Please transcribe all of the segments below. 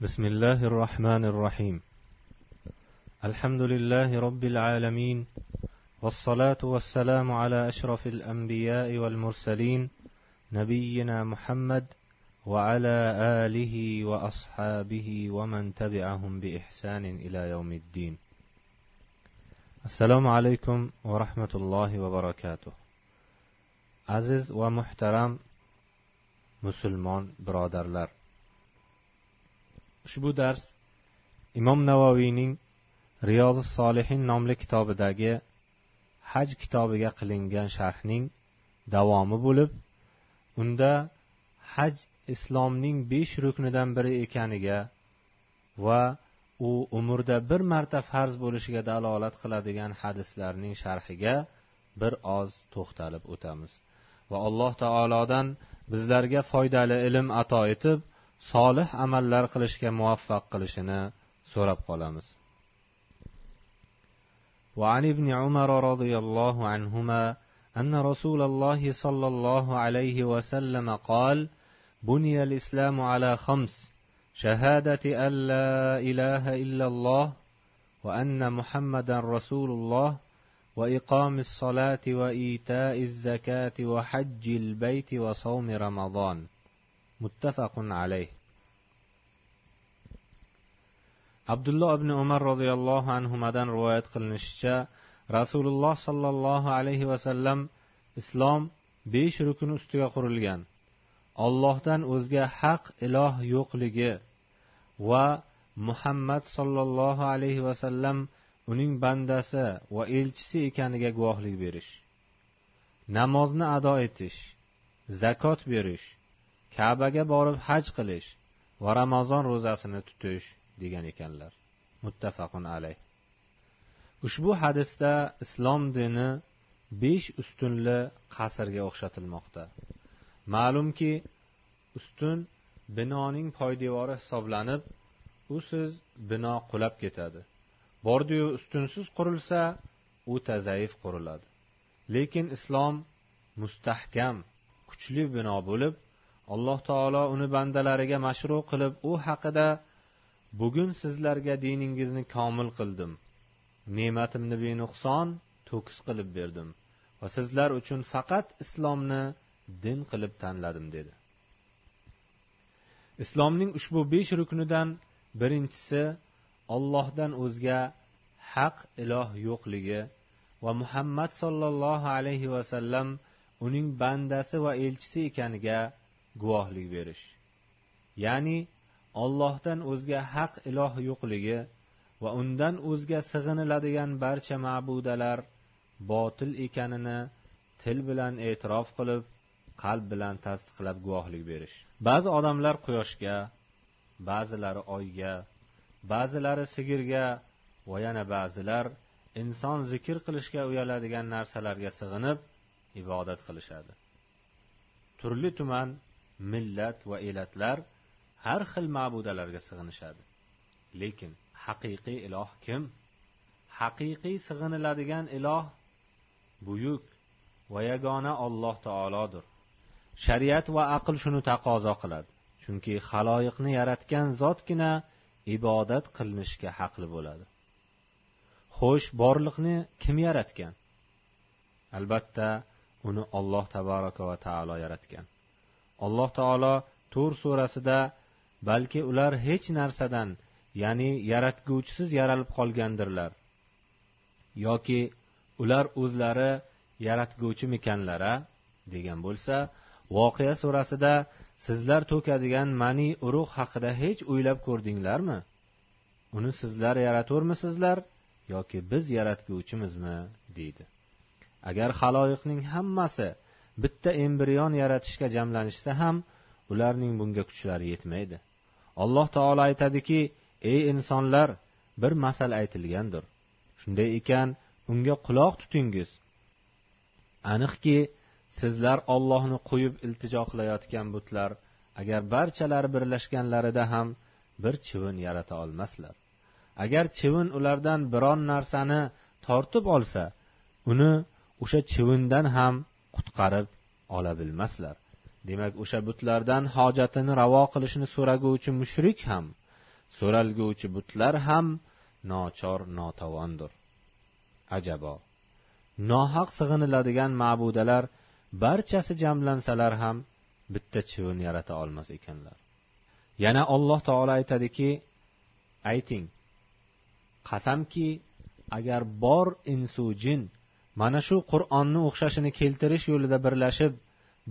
بسم الله الرحمن الرحيم. الحمد لله رب العالمين والصلاة والسلام على أشرف الأنبياء والمرسلين نبينا محمد وعلى آله وأصحابه ومن تبعهم بإحسان إلى يوم الدين. السلام عليكم ورحمة الله وبركاته. عزيز ومحترم مسلمان برادرلر ushbu dars imom navoiyning riyozi solihin nomli kitobidagi haj kitobiga qilingan sharhning davomi bo'lib unda haj islomning besh ruknidan biri ekaniga va u umrda bir marta farz bo'lishiga dalolat qiladigan hadislarning sharhiga bir oz to'xtalib o'tamiz. Va alloh taolodan bizlarga foydali ilm ato etib solih amallar qilishga muvaffaq qilishini so'rab qolamiz. وعن ابن عمر رضي الله عنهما أن رسول الله صلى الله عليه وسلم قال بني الإسلام على خمس شهادة أن لا إله إلا الله وأن محمدا رسول الله وإقام الصلاة وإيتاء الزكاة وحج البيت وصوم رمضان muttafaqun alayh. Abdulloh ibn umar roziyallohu anhudan rivoyat qilinishicha rasululloh sollallohu alayhi vasallam islom besh rukun ustiga qurilgan. Ollohdan o'zga haq iloh yo'qligi va muhammad sollallohu alayhi vasallam uning bandasi va elchisi ekaniga guvohlik berish. Namozni ado etish zakot berish kabaga borib haj qilish va ramazon ro'zasini tutish degan ekanlar. Muttafaqun alayh. Ushbu hadisda islom dini besh ustunli qasrga o'xshatilmoqda. Ma'lumki ustun binoning poydevori hisoblanib usiz bino qulab ketadi. Bordiyu ustunsiz qurilsa u tazaif quriladi. Lekin islom mustahkam kuchli bino bo'lib alloh taolo uni bandalariga mashru qilib u haqida bugun sizlarga diningizni komil qildim. Ne'matimni benuqson to'kis qilib berdim va sizlar uchun faqat islomni din qilib tanladim dedi. Islomning ushbu besh ruknidan birinchisi ollohdan o'zga haq iloh yo'qligi va muhammad sollallohu alayhi vasallam uning bandasi va elchisi ekaniga guvohlik berish. Ya'ni ollohdan o'zga haq iloh yo'qligi va undan o'zga sig'iniladigan barcha ma'budalar botil ekanini til bilan e'tirof qilib qalb bilan tasdiqlab guvohlik berish. Ba'zi odamlar quyoshga ba'zilari oyga ba'zilari sigirga va yana ba'zilar inson zikr qilishga uyaladigan narsalarga sig'inib ibodat qilishadi. Turli tuman millat va elatlar har xil ma'budalarga sig'inishadi. Lekin haqiqiy iloh kim? Haqiqiy sig'iniladigan iloh buyuk va yagona olloh taolodir. Shariat va aql shuni taqozo qiladi chunki haloyiqni yaratgan zotgina ibodat qilinishga haqli bo'ladi. Xo'sh borliqni kim yaratgan? Albatta uni olloh tabaraka va taolo yaratgan. Alloh taolo tur surasida balki ular hech narsadan ya'ni yaratguvchisiz yaralib qolgandirlar. Yoki ular o'zlari yaratguvchimikanlara degan bo'lsa voqea surasida sizlar to'kadigan mani urug' haqida hech o'ylab ko'rdinglarmi? Uni sizlar yaraturmisizlar yoki biz yaratguvchimizmi? deydi. Agar haloyiqning hammasi bitta embrion yaratishga jamlanishsa ham ularning bunga kuchlari yetmaydi. Alloh taolo aytadiki ey insonlar bir masal aytilgandir. Shunday ekan unga quloq tutingiz. Aniqki sizlar ollohni qo'yib iltijo qilayotgan butlar agar barchalari birlashganlarida ham bir chivin yarata olmaslar. Agar chivin ulardan biron narsani tortib olsa uni o'sha chivindan ham qutqarib ola bilmaslar demak o'sha butlardan hojatini ravo qilishni so'raguvchi mushrik ham so'ralguvchi butlar ham nochor notavondir. Ajabo nohaq sig'iniladigan ma'budalar barchasi jamlansalar ham bitta chivin yarata olmas ekanlar. Yana alloh taolo aytadiki ayting qasamki agar bor insu jin mana shu qur'onni o'xshashini keltirish yo'lida birlashib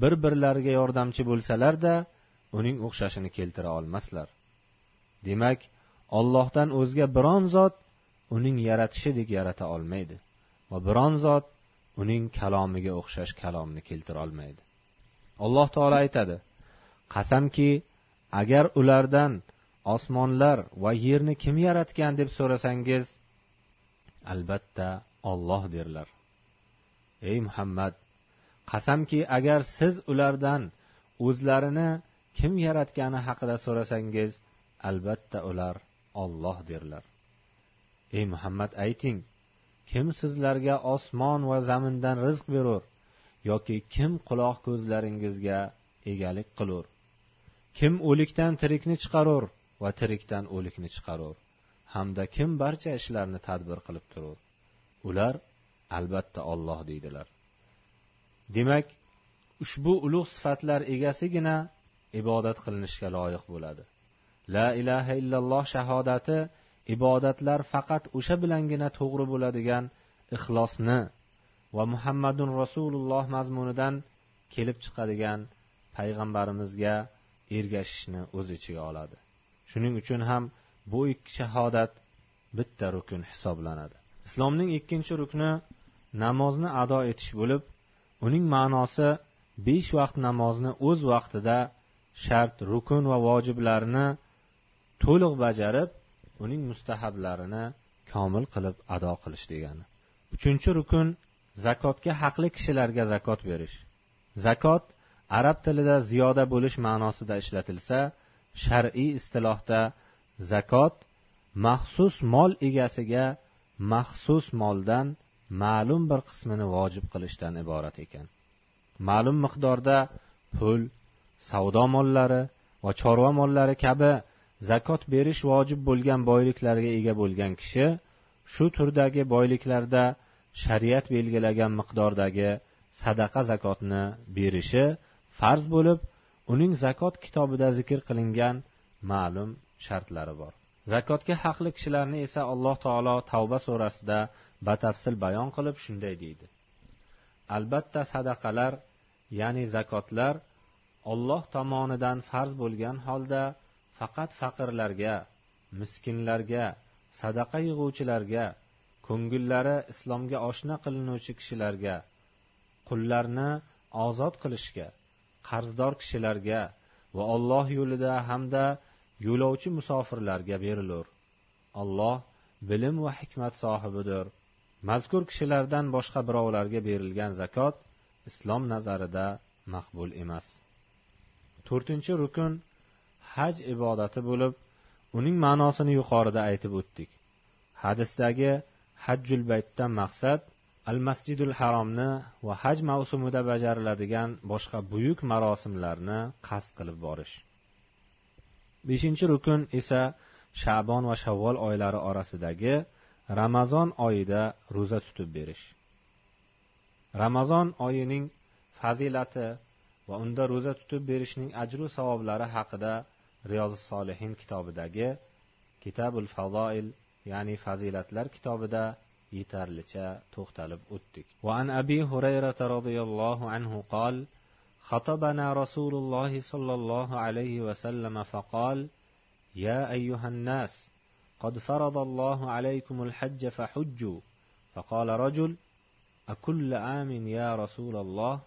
bir birlariga yordamchi bo'lsalarda uning o'xshashini keltira olmaslar. Demak ollohdan o'zga biron zot uning yaratishidek yarata olmaydi va biron zot uning kalomiga o'xshash kalomni keltira olmaydi. Alloh taolo aytadi qasamki agar ulardan osmonlar va yerni kim yaratgan? deb so'rasangiz albatta olloh derlar. Ey muhammad qasamki agar siz ulardan o'zlarini kim yaratgani haqida so'rasangiz albatta ular olloh derlar. Ey muhammad ayting kim sizlarga osmon va zamindan rizq berur yoki kim quloq ko'zlaringizga egalik qilur? Kim o'likdan tirikni chiqarur va tirikdan o'likni chiqarur? Hamda kim barcha ishlarni tadbir qilib turur? Ular albatta olloh deydilar. Demak ushbu ulug' sifatlar egasigina ibodat qilinishga loyiq bo'ladi. La ilaha illalloh shahodati ibodatlar faqat o'sha bilangina to'g'ri bo'ladigan ixlosni va muhammadun rasululloh mazmunidan kelib chiqadigan payg'ambarimizga ergashishni o'z ichiga oladi. Shuning uchun ham bu ikki shahodat bitta rukun hisoblanadi. Islomning ikkinchi rukni namozni ado etish bo'lib uning ma'nosi besh vaqt namozni o'z vaqtida shart rukun va vojiblarini to'liq bajarib uning mustahablarini komil qilib ado qilish degani. Uchinchi rukun zakotga haqli kishilarga zakot berish. Zakot arab tilida ziyoda bo'lish ma'nosida ishlatilsa shar'iy istilohda zakot maxsus mol egasiga maxsus moldan ma'lum bir qismini vojib qilishdan iborat ekan. Ma'lum miqdorda pul savdo mollari va chorva mollari kabi zakot berish vojib bo'lgan boyliklarga ega bo'lgan kishi shu turdagi boyliklarda shariat belgilagan miqdordagi sadaqa zakotni berishi farz bo'lib uning zakot kitobida zikr qilingan ma'lum shartlari bor. Zakotga haqli kishilarni esa alloh taolo tavba surasida batafsil bayon qilib shunday deydi. Albatta sadaqalar ya'ni zakotlar olloh tomonidan farz bo'lgan holda faqat faqirlarga miskinlarga sadaqa yig'uvchilarga ko'ngillari islomga oshna qilinuvchi kishilarga qullarni ozod qilishga qarzdor kishilarga va olloh yo'lida hamda yo'lovchi musofirlarga berilur. Alloh bilim va hikmat sohibidir. Mazkur kishilardan boshqa birovlarga berilgan zakot islom nazarida maqbul emas. To'rtinchi rukun haj ibodati bo'lib uning ma'nosini yuqorida aytib o'tdik. Hadisdagi hajjul baytdan maqsad al masjidul haromni va haj mavsumida bajariladigan boshqa buyuk marosimlarni qasd qilib borish. beshinchi rukun esa shabon va shavvol oylari orasidagi ramazon oyida ro'za tutib berish ramazon oyining fazilati va unda ro'za tutib berishning ajru savoblari haqida riyozi solihin kitobidagi kitabul fazoil ya'ni fazilatlar kitobida yetarlicha to'xtalib o'tdik وعن أبي هريرة رضي الله عنه قال خطبنا رسول الله صلى الله عليه وسلم فقال يا أيها الناس قد فرض الله عليكم الحج فحجوا. فقال رجل أكل عام يا رسول الله؟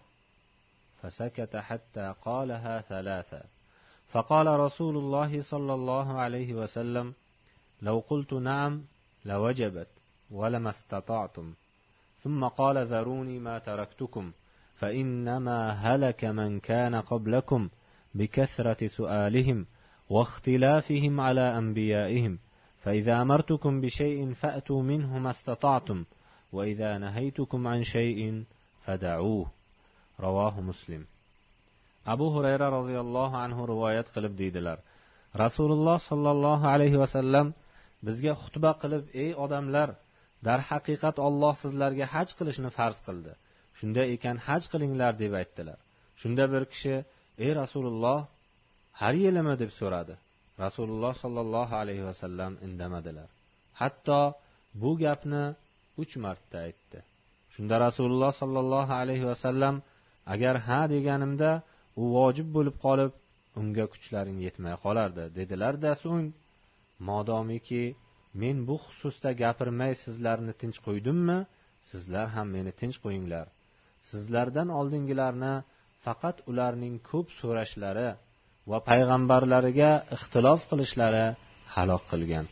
فسكت حتى قالها ثلاثا فقال رسول الله صلى الله عليه وسلم لو قلت نعم لوجبت ولما استطعتم. ثم قال ذروني ما تركتكم. فإنما هلك من كان قبلكم بكثرة سؤالهم واختلافهم على أنبيائهم. فإذا أمرتكم بشيء فأتوا منه ما استطعتم وإذا نهيتكم عن شيء فدعوه. رواه مسلم. أبو هريرة رضي الله عنه رواية قلب ديدلر رسول الله صلى الله عليه وسلم bizga xutba qilib ey odamlar darhaqiqat olloh sizlarga haj qilishni farz qildi shunday ekan haj qilinglar deb aytdilar. Shunda bir kishi ey rasululloh har yilimi? deb so'radi. Rasululloh sollallohu alayhi vasallam indamadilar. Hatto bu gapni uch marta aytdi. Shunda rasululloh sollallohu alayhi vasallam agar ha deganimda u vojib bo'lib qolib unga kuchlaring yetmay qolardi dedilarda so'ng modomiki men bu xususda gapirmay sizlarni tinch qo'ydimmi? Sizlar ham meni tinch qo'yinglar sizlardan oldingilarni faqat ularning ko'p so'rashlari va payg'ambarlariga ixtilof qilishlari halok qilgan.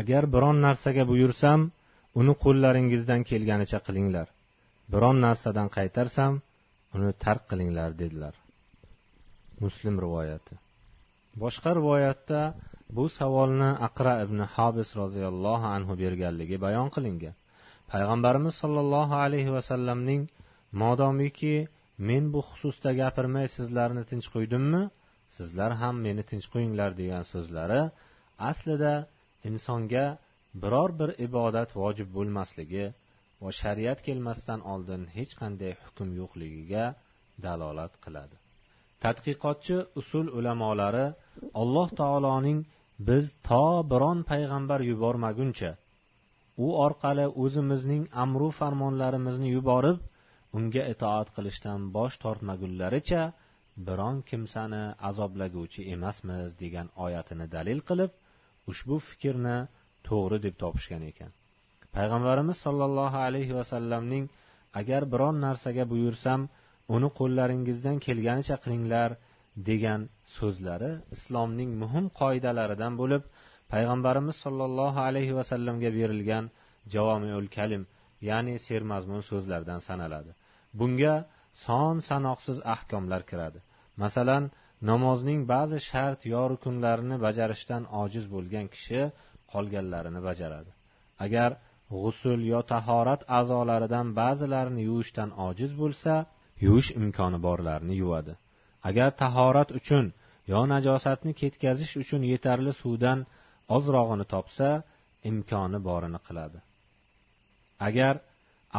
Agar biron narsaga buyursam uni qo'llaringizdan kelganicha qilinglar. Biron narsadan qaytarsam uni tark qilinglar dedilar. Muslim rivoyati. Boshqa rivoyatda bu savolni aqra ibn hobis roziyallohu anhu berganligi bayon qilingan. Payg'ambarimiz sollallohu alayhi vasallamning modomiki men bu xususda gapirmay sizlarni tinch qo'ydimmi sizlar ham meni tinch qo'yinglar degan so'zlari aslida insonga biror bir ibodat vojib bo'lmasligi va shariat kelmasdan oldin hech qanday hukm yo'qligiga dalolat qiladi. Tadqiqotchi usul ulamolari alloh taoloning biz to biron payg'ambar yubormaguncha u orqali o'zimizning amru farmonlarimizni yuborib unga itoat qilishdan bosh tortmagunlaricha biron kimsani azoblaguvchi emasmiz degan oyatini dalil qilib ushbu fikrni to'g'ri deb topishgan ekan. Payg'ambarimiz sollallohu alayhi vasallamning agar biron narsaga buyursam uni qo'llaringizdan kelganicha qilinglar degan so'zlari islomning muhim qoidalaridan bo'lib payg'ambarimiz sollallohu alayhi vasallamga berilgan javomiul kalim ya'ni sermazmun so'zlardan sanaladi. Bunga son sanoqsiz ahkomlar kiradi. Masalan namozning ba'zi shart yo rukunlarini bajarishdan ojiz bo'lgan kishi qolganlarini bajaradi. Agar g'usul yo tahorat a'zolaridan ba'zilarini yuvishdan ojiz bo'lsa yuvish imkoni borlarini yuvadi. Agar tahorat uchun yo najosatni ketkazish uchun yetarli suvdan ozrog'ini topsa imkoni borini qiladi. Agar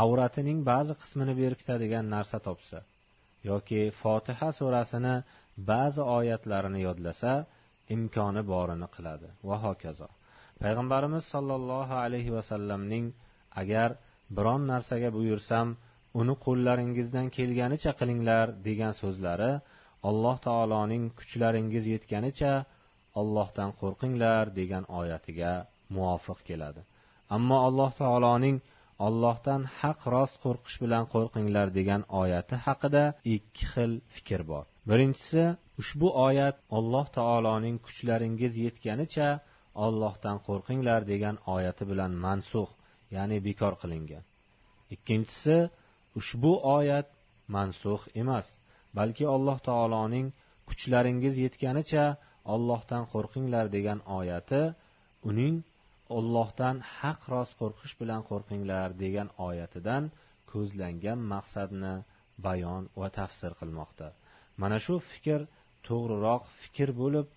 avratining ba'zi qismini berkitadigan narsa topsa yoki fotiha surasini ba'zi oyatlarini yodlasa imkoni borini qiladi. Va hokazo. Payg'ambarimiz sollallohu alayhi vasallamning agar biron narsaga buyursam uni qo'llaringizdan kelganicha qilinglar degan so'zlari alloh taoloning kuchlaringiz yetganicha ollohdan qo'rqinglar degan oyatiga muvofiq keladi. Ammo alloh taoloning ollohdan haq rost qo'rqish bilan qo'rqinglar degan oyati haqida ikki xil fikr bor. Birinchisi ushbu oyat alloh taoloning kuchlaringiz yetganicha ollohdan qo'rqinglar degan oyati bilan mansux ya'ni bekor qilingan. Ikkinchisi ushbu oyat mansux emas balki alloh taoloning kuchlaringiz yetganicha ollohdan qo'rqinglar degan oyati uning ollohdan haq rost qo'rqish bilan qo'rqinglar degan oyatidan ko'zlangan maqsadni bayon va tafsir qilmoqda. Mana shu fikr to'g'riroq fikr bo'lib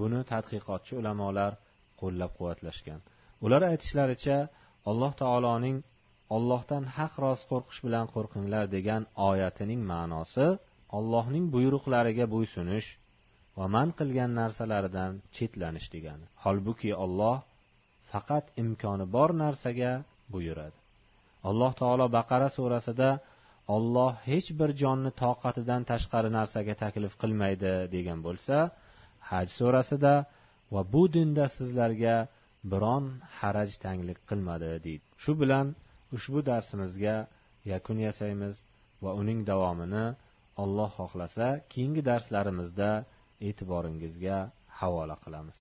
buni tadqiqotchi ulamolar qo'llab quvvatlashgan ular aytishlaricha alloh taoloning ollohdan haq rost qo'rqish bilan qo'rqinglar degan oyatining ma'nosi ollohning buyruqlariga bo'ysunish va man qilgan narsalaridan chetlanish degani. Holbuki olloh faqat imkoni bor narsaga buyuradi. Alloh taolo baqara surasida olloh hech bir jonni toqatidan tashqari narsaga taklif qilmaydi degan bo'lsa haj surasida va bu dinda sizlarga biron haraj tanglik qilmadi deydi. Shu bilan ushbu darsimizga yakun yasaymiz va uning davomini alloh xohlasa keyingi darslarimizda e'tiboringizga havola qilamiz.